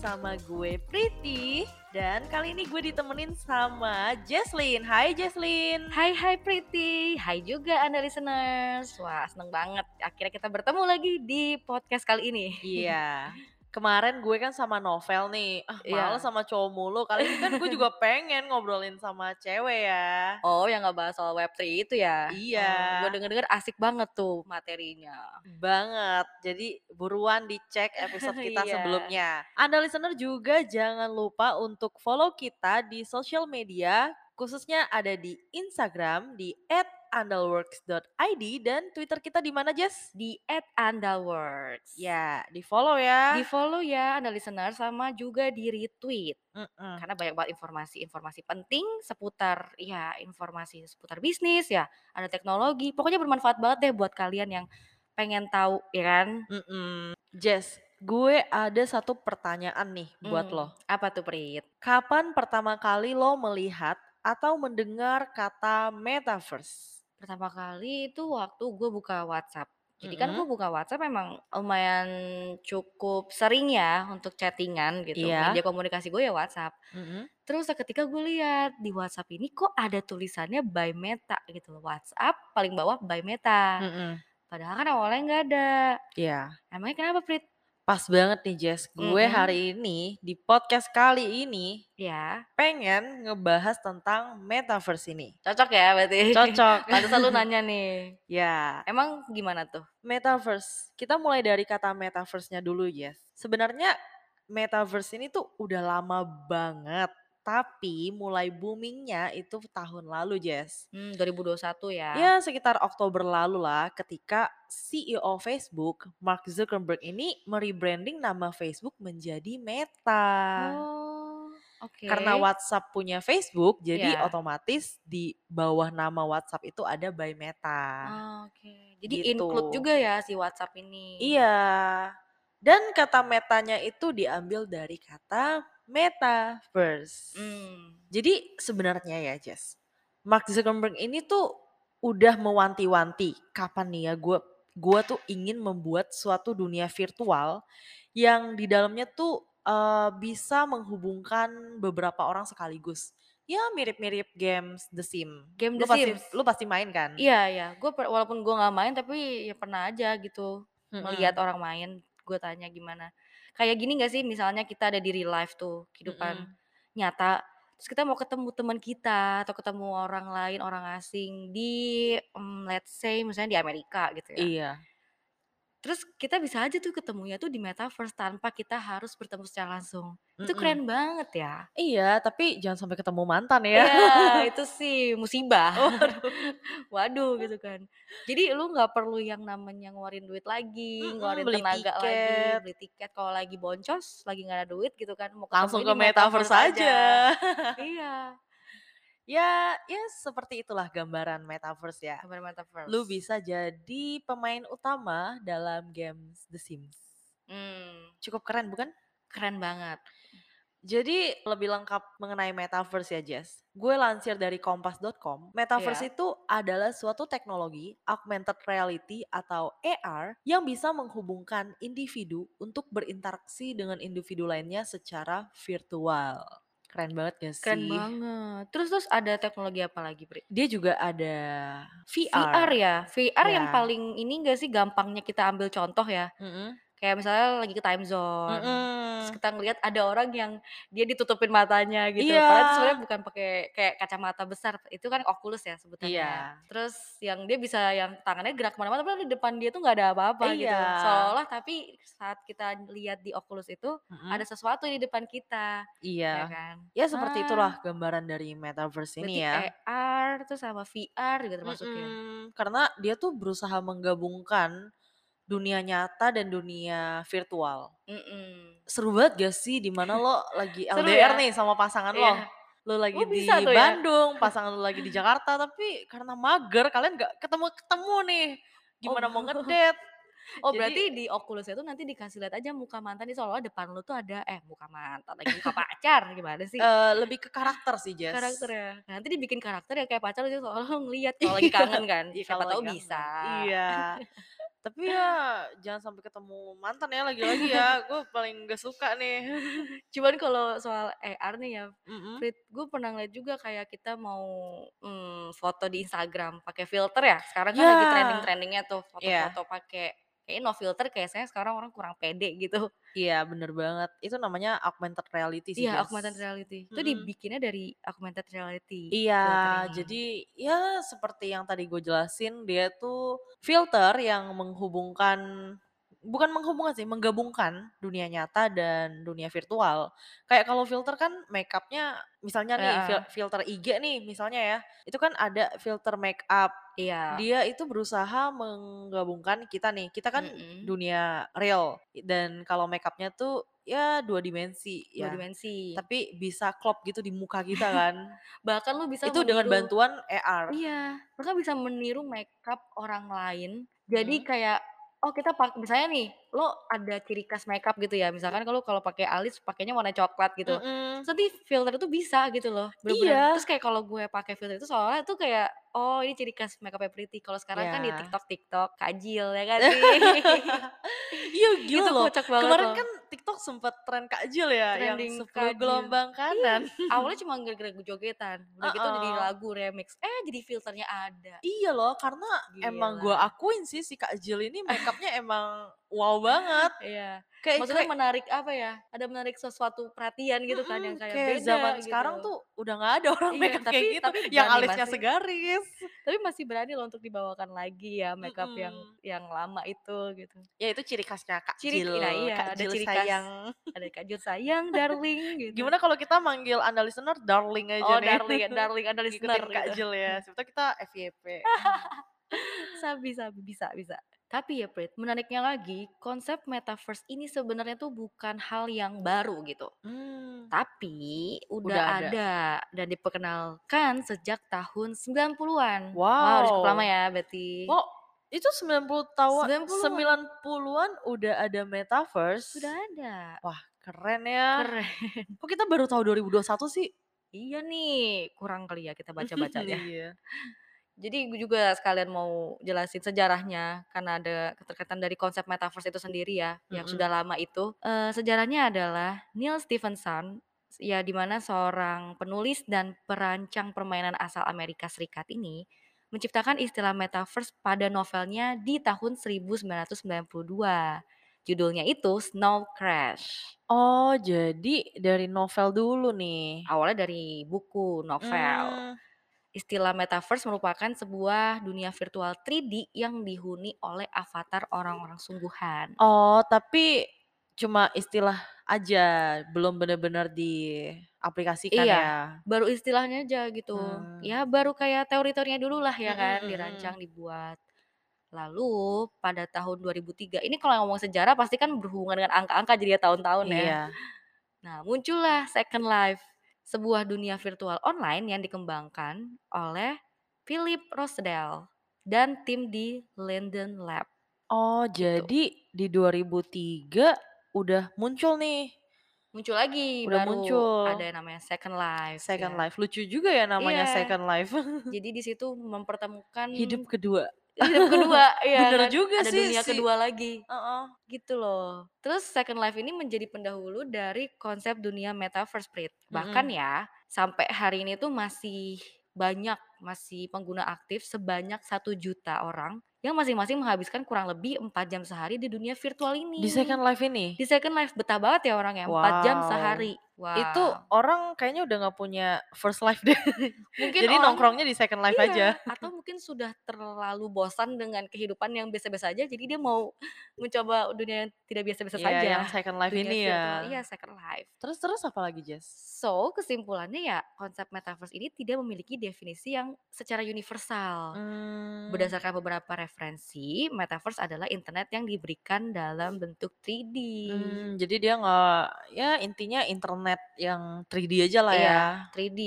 bersama gue Priti dan kali ini gue ditemenin sama Jesslyn. Hai Jesslyn. Hai hai Pretty, hai juga Anda listeners. Wah seneng banget akhirnya kita bertemu lagi di podcast kali ini. Iya. Kemarin gue kan sama novel nih, ah Iya. males sama cowok mulu. Kali ini kan gue juga pengen ngobrolin sama cewek ya. Oh yang nggak bahas soal Web3 itu ya? Iya. gue denger-denger asik banget tuh materinya. Banget. Jadi buruan dicek episode kita Iya. sebelumnya. Anda listener juga jangan lupa untuk follow kita di social media, khususnya ada di Instagram di @andalworks.id dan Twitter kita di mana, Jess? Di @andalworks. Ya, di follow ya. Di follow ya Anda listener sama juga di retweet. Mm-mm. Karena banyak banget informasi-informasi penting seputar ya informasi seputar bisnis ya, ada teknologi. Pokoknya bermanfaat banget deh buat kalian yang pengen tahu ya kan? Mm-mm. Jess, gue ada satu pertanyaan nih buat Hmm, lo. Apa tuh Prit? Kapan pertama kali lo melihat atau mendengar kata metaverse? Pertama kali itu waktu gue buka WhatsApp. Jadi kan gue buka WhatsApp memang lumayan cukup sering ya untuk chattingan gitu. Iya. Media komunikasi gue ya WhatsApp. Mm-mm. Terus seketika gue lihat di WhatsApp ini kok ada tulisannya by Meta gitu loh. WhatsApp paling bawah by Meta. Mm-mm. Padahal kan awalnya nggak ada. Iya. Emangnya kenapa Prit? Pas banget nih Jess, gue hari ini di podcast kali ini Ya, pengen ngebahas tentang metaverse ini. cocok ya berarti. Cocok. Pantesan lu nanya nih. ya, Emang gimana tuh? metaverse. Kita mulai dari kata metaverse-nya dulu Jess. Sebenarnya metaverse ini tuh udah lama banget, tapi mulai boomingnya itu tahun lalu Jess. Hmm, 2021 ya. Ya sekitar Oktober lalu lah ketika CEO Facebook Mark Zuckerberg ini merebranding nama Facebook menjadi Meta. Oh, oke. Karena WhatsApp punya Facebook, jadi Ya. otomatis di bawah nama WhatsApp itu ada by Meta. Oh, Oke, jadi Gitu. include juga ya si WhatsApp ini. Iya. Dan kata metanya itu diambil dari kata metaverse. Hmm. Jadi sebenarnya ya Jess, Mark Zuckerberg ini tuh udah mewanti-wanti kapan nih ya gue gua tuh ingin membuat suatu dunia virtual yang di dalamnya tuh eh, bisa menghubungkan beberapa orang sekaligus. Ya mirip-mirip games The Sims. Game lu The pasti Sims. lu pasti main kan? Iya ya, gue walaupun gue nggak main tapi ya pernah aja gitu Mm-mm. melihat orang main. Gue tanya gimana. Kayak gini gak sih misalnya kita ada di real life tuh kehidupan Mm-mm. nyata. Terus kita mau ketemu teman kita atau ketemu orang lain orang asing di em, let's say misalnya di Amerika gitu ya. Iya. Terus kita bisa aja tuh ketemunya tuh di metaverse tanpa kita harus bertemu secara langsung. Itu Mm-mm. keren banget ya. Iya, tapi jangan sampai ketemu mantan ya. Iya, itu sih musibah. Waduh. Waduh gitu kan. Jadi lu nggak perlu yang namanya ngeluarin duit lagi, Mm-mm, ngeluarin beli tenaga lagi, tiket. beli tiket. Kalau lagi boncos, lagi nggak ada duit gitu kan, mau Langsung ke di metaverse aja. iya, Ya, ya seperti itulah gambaran metaverse ya. gambar metaverse. Lu bisa jadi pemain utama dalam games The Sims. Hmm, Cukup keren bukan? keren banget. Jadi lebih lengkap mengenai metaverse ya Jess. Gue lansir dari kompas.com. Metaverse Iya. itu adalah suatu teknologi augmented reality atau AR yang bisa menghubungkan individu untuk berinteraksi dengan individu lainnya secara virtual. Keren banget gak sih? Keren banget. Terus terus ada teknologi apa lagi, Pri? Dia juga ada VR. VR ya. VR yang Ya. paling ini gak sih gampangnya kita ambil contoh ya. Mm-mm. Kayak misalnya lagi ke time zone. Mm-mm. Terus kita ngelihat ada orang yang dia ditutupin matanya gitu. Iya. Padahal sebenarnya bukan pakai kayak kacamata besar. Itu kan Oculus ya sebutannya. Iya. Terus yang dia bisa yang tangannya gerak ke mana-mana, padahal di depan dia tuh nggak ada apa-apa gitu. Iya. Seolah tapi saat kita lihat di Oculus itu Mm-mm. ada sesuatu di depan kita, ya Iya. kan? Ya seperti Ah, itulah gambaran dari metaverse ini Berarti ya. AR terus sama VR juga termasuk ya. Mm-mm. Karena dia tuh berusaha menggabungkan dunia nyata dan dunia virtual. Mm-mm. Seru banget gak sih di mana lo lagi LDR ya? nih sama pasangan lo. Iya. Lo lagi Oh, di ya? Bandung, pasangan lo lagi di Jakarta, tapi karena mager kalian gak ketemu-ketemu nih. Gimana Oh. mau ngedate? Oh Jadi- berarti di Oculus itu nanti dikasih lihat aja muka mantan nih seolah depan lu tuh ada eh muka mantan lagi muka pacar gimana sih Eh, lebih ke karakter sih, Jess. karakter ya Nah, nanti dibikin karakter ya kayak pacar seolah lu ngeliat kalau lagi kangen kan Iya, siapa tahu bisa. Iya. Tapi ya jangan sampai ketemu mantan ya lagi-lagi ya, gue paling nggak suka nih. Cuman kalau soal AR nih ya, Mhm. Prit, gue pernah ngeliat juga kayak kita mau, mmm, foto di Instagram pakai filter ya, sekarang kan lagi Ya. trending-trending-nya tuh Iya. foto-foto pakai kayaknya no filter kayaknya sekarang orang kurang pede gitu. Iya bener banget, itu namanya augmented reality sih, Iya Jess. augmented reality, itu Mhm. dibikinnya dari augmented reality Iya, jadi ya seperti yang tadi gue jelasin, dia tuh filter yang menghubungkan bukan menghubungkan sih, menggabungkan dunia nyata dan dunia virtual. Kayak kalau filter kan makeup-nya misalnya nih fil Heeh. filter IG nih misalnya ya, itu kan ada filter makeup, Iya. dia itu berusaha menggabungkan kita nih, kita kan Mhm. dunia real dan kalau makeup-nya tuh ya 2 dimensi 2 ya, dimensi. tapi bisa klop gitu di muka kita kan. Bahkan lu bisa Itu dengan meniru bantuan AR. iya, kan bisa meniru makeup orang lain, jadi Mhm. kayak, oh kita pak misalnya nih, lo ada ciri khas makeup gitu ya, misalkan kalau kalau pakai alis pakainya warna coklat gitu, Mhm. terus nanti filter itu bisa gitu loh, bener-bener Iya. terus kayak kalau gue pakai filter itu seolah-olah tuh kayak, oh ini ciri khas makeup-nya Prity, kalau sekarang kan di Iya. TikTok-TikTok, Kajil ya kan sih. Iya gila Itu loh, kocak banget kemarin loh. kan TikTok sempet tren Kajil ya, yang Trending 10 Kajil. gelombang kanan. awalnya cuma gara-gara jogetan, udah gitu jadi lagu remix, eh jadi filternya ada. Iya loh, karena emang gue Gila. akuin sih si Kajil ini makeup-nya emang wow banget. Iya, Kayak maksudnya kayak menarik apa ya, ada menarik sesuatu perhatian gitu kan yang kayak kayak zaman beda sekarang gitu. tuh udah nggak ada orang Iya, makeup kayak tapi gitu, tapi yang alisnya masih segaris. tapi masih berani loh untuk dibawakan lagi ya makeup yang Mhm. yang lama itu gitu. Ya itu ciri khasnya Ciri Kajil, nah iya, ada Kajil ciri khas, sayang. Ada Kajil sayang, darling gitu. Gimana kalau kita manggil anda listener darling aja Oh nih, darling darling ada listener ngikutin gitu. Kajil ya, tahu kita FYP. Sabi sabi, bisa bisa. Tapi ya Prit, menariknya lagi, konsep metaverse ini sebenarnya tuh bukan hal yang baru gitu, Mmm. tapi udah Udah ada. ada dan diperkenalkan sejak tahun 90-an. Wow, udah cukup lama Wow. ya berarti. Oh, itu 90 tawa 90-an. 90-an udah ada metaverse? Sudah ada. Wah keren ya. Keren. Kok kita baru tahu 2021 sih? Iya nih, kurang kali ya kita baca-bacanya. Iya. Jadi gue juga sekalian mau jelasin sejarahnya, karena ada keterkaitan dari konsep metaverse itu sendiri ya, yang Mhm. sudah lama itu. Eee, sejarahnya adalah Neal Stephenson, ya di mana seorang penulis dan perancang permainan asal Amerika Serikat ini, menciptakan istilah metaverse pada novelnya di tahun 1992. Judulnya itu Snow Crash. Oh jadi dari novel dulu nih? Awalnya dari buku, novel. Mmm. Istilah metaverse merupakan sebuah dunia virtual 3D yang dihuni oleh avatar orang-orang sungguhan. Oh, tapi cuma istilah aja, belum bener-bener diaplikasikan Iya, ya? baru istilahnya aja gitu. Mmm. Ya baru kayak teori-teorinya dulu lah ya kan, dirancang, mhm. dibuat. Lalu pada tahun 2003 ini kalau ngomong sejarah pasti kan berhubungan dengan angka-angka jadi ya tahun-tahun ya. Iya. Nah muncullah Second Life, sebuah dunia virtual online yang dikembangkan oleh Philip Rosedale dan tim di Linden Lab. Oh Gitu. jadi di 2003 udah muncul nih? Muncul lagi, Udah baru ada muncul. yang namanya Second Life Second ya. Life, lucu juga ya namanya Iya. Second Life. Jadi di situ mempertemukan Hidup kedua. hidup kedua, iya Bener kan, juga ada sih dunia si kedua lagi. heeh. Gitu loh. Terus Second Life ini menjadi pendahulu dari konsep dunia metaverse Prit. Bahkan Mhm. ya, sampai hari ini tuh masih banyak, masih pengguna aktif sebanyak 1.000.000 orang yang masing-masing menghabiskan kurang lebih 4 jam sehari di dunia virtual Di ini. Second Life ini? Di Second Life, betah banget ya orangnya 4 jam Wow, sehari. Itu Wow. orang kayaknya udah nggak punya first life deh. Mungkin Jadi orang nongkrongnya di Second Life aja. iya, atau mungkin sudah terlalu bosan dengan kehidupan yang biasa-biasa aja, jadi dia mau mencoba dunia yang tidak biasa-biasa Iya saja, yang Second Life dunia ini virtual ya? iya Second Life. Terus terus apalagi Jess? So, kesimpulannya ya konsep metaverse ini tidak memiliki definisi yang secara universal. Mmm. Berdasarkan beberapa referensi, metaverse adalah internet yang diberikan dalam bentuk 3D. Mmm, jadi dia nggak ya intinya internet yang 3D ajalah ya? Iya 3D,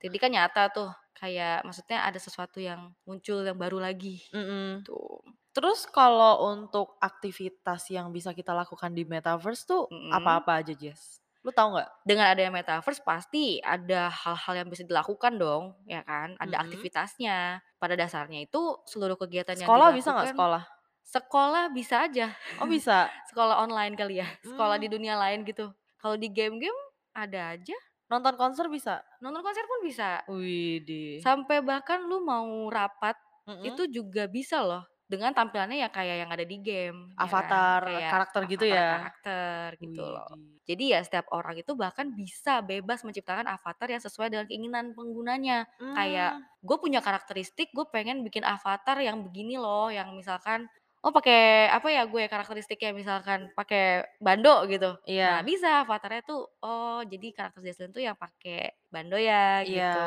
3D kan nyata tuh, kayak maksudnya ada sesuatu yang muncul yang baru lagi, Mhm. gitu. Terus kalau untuk aktivitas yang bisa kita lakukan di metaverse tuh Mhm. apa-apa aja Jess? Lu tahu nggak? Dengan adanya metaverse pasti ada hal-hal yang bisa dilakukan dong, ya kan, ada Mhm. aktivitasnya. Pada dasarnya itu seluruh kegiatan yang Sekolah bisa nggak sekolah? Sekolah bisa aja. Oh bisa? Sekolah online kali ya, sekolah di Mmm. dunia lain gitu. Kalau di game-game ada aja. Nonton konser bisa? Nonton konser pun bisa. Widih. Sampai bahkan lu mau rapat, Mhm. itu juga bisa loh, dengan tampilannya ya kayak yang ada di game, ya kan. Avatar, Kayak karakter gitu ya? avatar-karakter gitu loh. Jadi ya setiap orang itu bahkan bisa bebas menciptakan avatar yang sesuai dengan keinginan penggunanya. Kayak, Mmm. gue punya karakteristik, gue pengen bikin avatar yang begini loh, yang misalkan, oh pakai apa ya gue karakteristiknya, misalkan pakai bando gitu. Nah Iya. bisa avatarnya tuh, oh jadi karakter Jesslyn tuh yang pakai bando ya, Iya. gitu.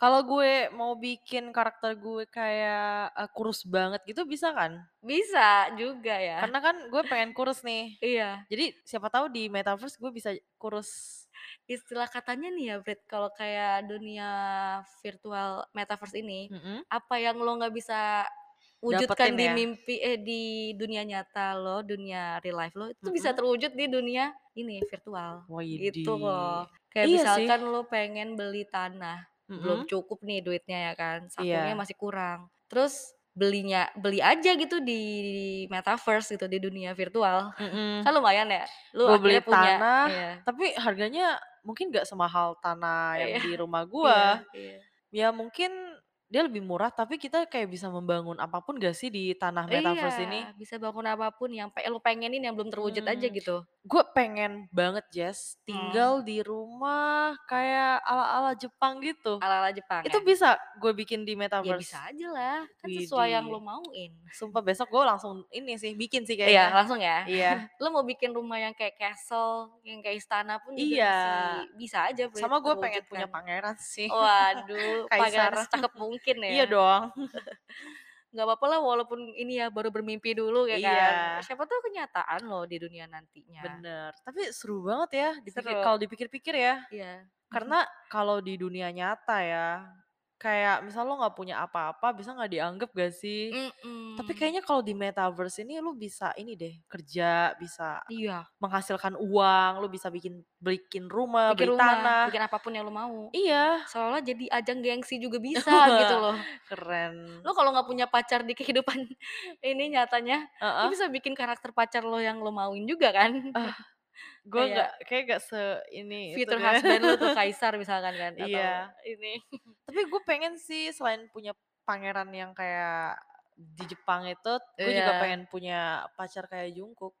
Kalau gue mau bikin karakter gue kayak, eee, kurus banget gitu bisa kan? Bisa juga ya. Karena kan gue pengen kurus nih. Iya. Jadi siapa tahu di metaverse gue bisa kurus. Istilah katanya nih ya Prit, kalau kayak dunia virtual metaverse ini, Mhm. apa yang lo nggak bisa wujudkan di ya? mimpi eh di dunia nyata lo, dunia real life lo, itu bisa Mhm. terwujud di dunia ini, virtual, gitu Widih. loh. Kayak Iya sih. misalkan lo pengen beli tanah, belum Mhm. cukup nih duitnya ya kan, sakunya Iya. masih kurang. Terus belinya beli aja gitu di metaverse gitu, di dunia virtual. Mhm. Kan lumayan ya, lu beli punya tanah, iya. tapi harganya mungkin nggak semahal tanah yang Iya. di rumah Iya gua. iya. Ya mungkin dia lebih murah, tapi kita kayak bisa membangun apa pun nggak sih di tanah Iya, metaverse ini? bisa bangun apa pun yang pe lu pengenin yang belum terwujud aja Mhm. gitu. Gue pengen banget Jess, Mmm. tinggal di rumah kayak ala-ala Jepang gitu. Ala-ala Jepang Itu ya? bisa gue bikin di Ya bisa metaverse. ajalah, kan sesuai yang Widih. lo mauin. Sumpah besok gue langsung ini sih, bikin sih Iya kayaknya. langsung ya. Iya. Lu mau bikin rumah yang kayak castle, yang kayak istana pun juga Iya. masi bisa aja Sama gue pengen punya pangeran sih. Waduh, pangeran secakep mungkin Iya ya. dong. Nggak papa lah walaupun ini ya, baru bermimpi dulu ya kan. Iya. Siapa tahu kenyataan loh di dunia nantinya. Bener, tapi seru banget ya dipikir Seru. kalau dipikir-pikir ya. Iya. Karena kalau di dunia nyata ya, kayak misal lo nggak punya apa-apa, bisa nggak dianggap nggak sih? Tapi Mhm. kayaknya kalau di metaverse ini lu bisa ini deh, kerja, bisa Iya. menghasilkan uang, lu bisa bikin bikin rumah, Bikin beli rumah, tanah. bikin apa pun yang lu mau. Iya. Seolah-olah jadi ajang gengsi juga bisa gitu loh. Keren. Lu kalau nggak punya pacar di kehidupan ini nyatanya, lu Heeh. bisa bikin karakter pacar lo yang lo mauin juga kan. Ah, gue nggak, Kayak nggak se ini itu future deh. husband lu tuh kaisar misalkan kan atau Iya. ini. Tapi gue pengen sih selain punya pangeran yang kayak di Jepang itu, gue juga Iya. pengen punya pacar kayak Jungkook.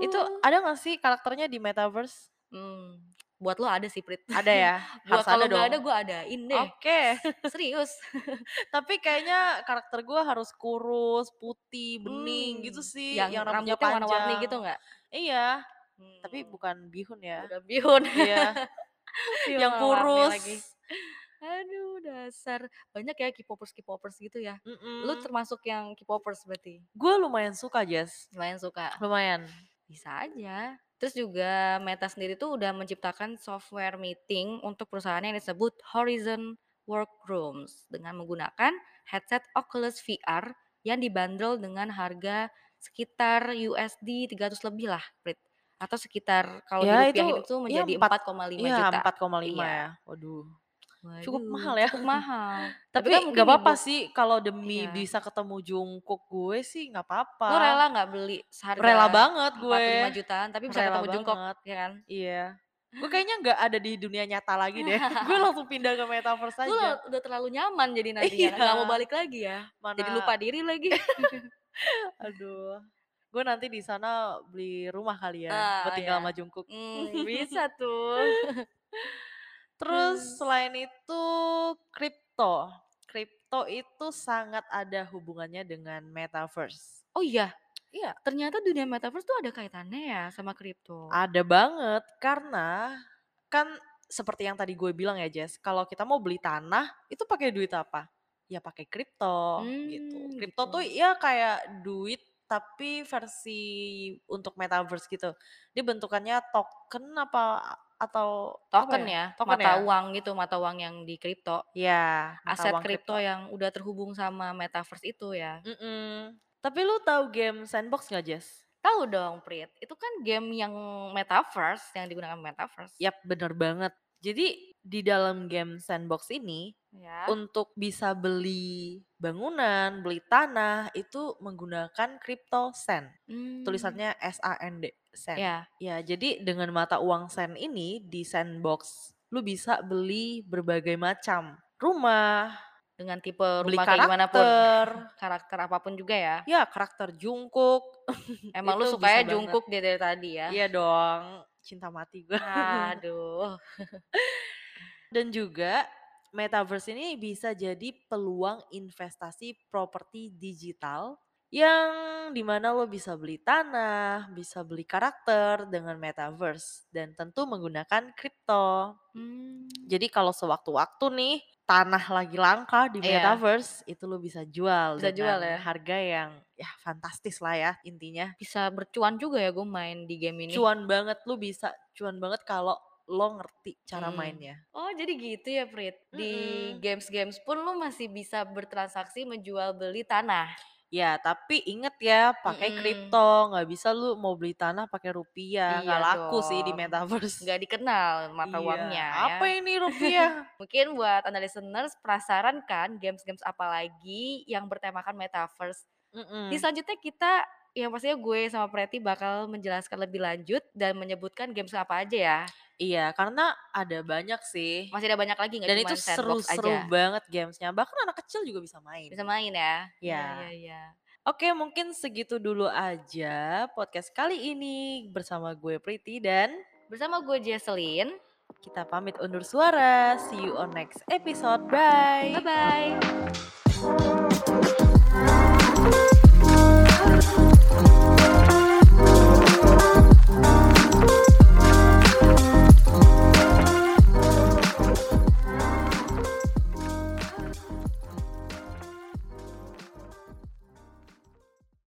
Itu Waduh. ada nggak sih karakternya di metaverse? Mmm, buat lo ada sih Prit. Ada ya? Harus ada kalau nggak ada gue adain deh. Oke. Serius. Tapi kayaknya karakter gue harus kurus, putih, bening gitu Mmm, sih, yang yang rambutnya rambutnya warna-warni gitu nggak? Iya, tapi Mmm. bukan bihun ya. Bukan bihun. Iya. Bihun Yang kurus. lagi. Aduh dasar, banyak ya K-popers K-popers gitu ya. Lu Mhm. termasuk yang K-popers berarti? Gue lumayan suka Jess. Lumayan suka? Lumayan. Bisa aja. Terus juga Meta sendiri tuh udah menciptakan software meeting untuk perusahaan yang disebut Horizon Workrooms dengan menggunakan headset Oculus VR yang dibanderol dengan harga sekitar USD 300 lebih lah Prit, atau sekitar kalau Ya itu, dirupiahin itu ya menjadi 4 4,5 iya juta. 4,5 Iya. ya. Waduh, cukup Waduh, mahal ya. cukup mahal. Tapi kan Tapi mungkin nggak apa-apa sih kalau demi iya. bisa ketemu Jungkook gue sih nggak Lo apa-apa. rela nggak beli Rela seharga banget 4, 5 gue. jutaan tapi bisa Rela ketemu Jungkook, banget. ya kan? Iya. Gue kayaknya nggak ada di dunia nyata lagi deh. Gue langsung pindah ke metaverse aja. udah terlalu nyaman jadi nantinya, Iya. nggak mau balik lagi ya? Jadi Mana lupa diri lagi. aduh. Gue nanti di sana beli rumah kali ya, buat Ah, tinggal ya. sama Jungkook. Mmm, bisa tuh. Terus selain itu kripto. Kripto itu sangat ada hubungannya dengan metaverse. Oh iya? Iya. Ternyata dunia metaverse tuh ada kaitannya ya sama kripto? Ada banget, karena kan seperti yang tadi gue bilang ya Jess, kalau kita mau beli tanah, itu pakai duit apa? Ya pakai kripto gitu. Mmm, Kripto tuh gitu. ya kayak duit tapi versi untuk metaverse gitu. Dia bentukannya token apa atau apa Token ya? ya, Token mata ya? uang gitu, mata uang yang di kripto. Mata Aset kripto yang udah terhubung sama metaverse itu ya? Mhm. Tapi lu tahu game Sandbox nggak Jess? Tahu dong Prit, itu kan game yang metaverse, yang digunakan metaverse. Yap, bener banget. Jadi di dalam game sandbox ini Ya. untuk bisa beli bangunan, beli tanah itu menggunakan crypto sand. Mmm. Tulisannya S-A-N-D, sand. Ya. Ya, jadi dengan mata uang sand ini di sandbox lu bisa beli berbagai macam rumah, Dengan tipe beli rumah kayak gimana pun, karakter. karakter apa pun juga ya? Ya, karakter Jungkook. Emang lu sukanya. Jungkook dia dari tadi ya? Iya dong, cinta mati gue. Aduh. Dan juga metaverse ini bisa jadi peluang investasi properti digital yang di mana lo bisa beli tanah, bisa beli karakter dengan metaverse dan tentu menggunakan kripto. Mmm. Jadi kalau sewaktu-waktu nih tanah lagi langka di Iya. metaverse itu lo bisa jual Bisa jual dengan ya? harga yang ya fantastis lah ya intinya. Bisa bercuan juga ya gue main di game ini? Cuan banget, lu bisa cuan banget kalau lo ngerti cara Mmm. mainnya. Oh jadi gitu ya Prit? Di games-games pun lu masih bisa bertransaksi menjual beli tanah? Ya, tapi inget ya pakai Mhm. kripto, nggak bisa lu mau beli tanah pakai rupiah, Iya nggak laku sih di dong. metaverse. Nggak dikenal mata Iya, uangnya apa ya. ini rupiah? Mungkin buat anda listeners penasaran kan games-games apa lagi yang bertemakan metaverse? Di Mhm. selanjutnya kita yang pastinya gue sama Preti bakal menjelaskan lebih lanjut dan menyebutkan games apa aja ya. Iya, karena ada banyak sih. Masih ada banyak lagi nggak Dan itu seru-seru banget gamesnya, bahkan anak kecil juga bisa main. Bisa main ya? Iya Ya. iya iya. Oke, mungkin segitu dulu aja podcast kali ini bersama gue Priti dan Bersama gue Jesselyn. kita pamit undur suara. See you on next episode. Bye. Bye-bye.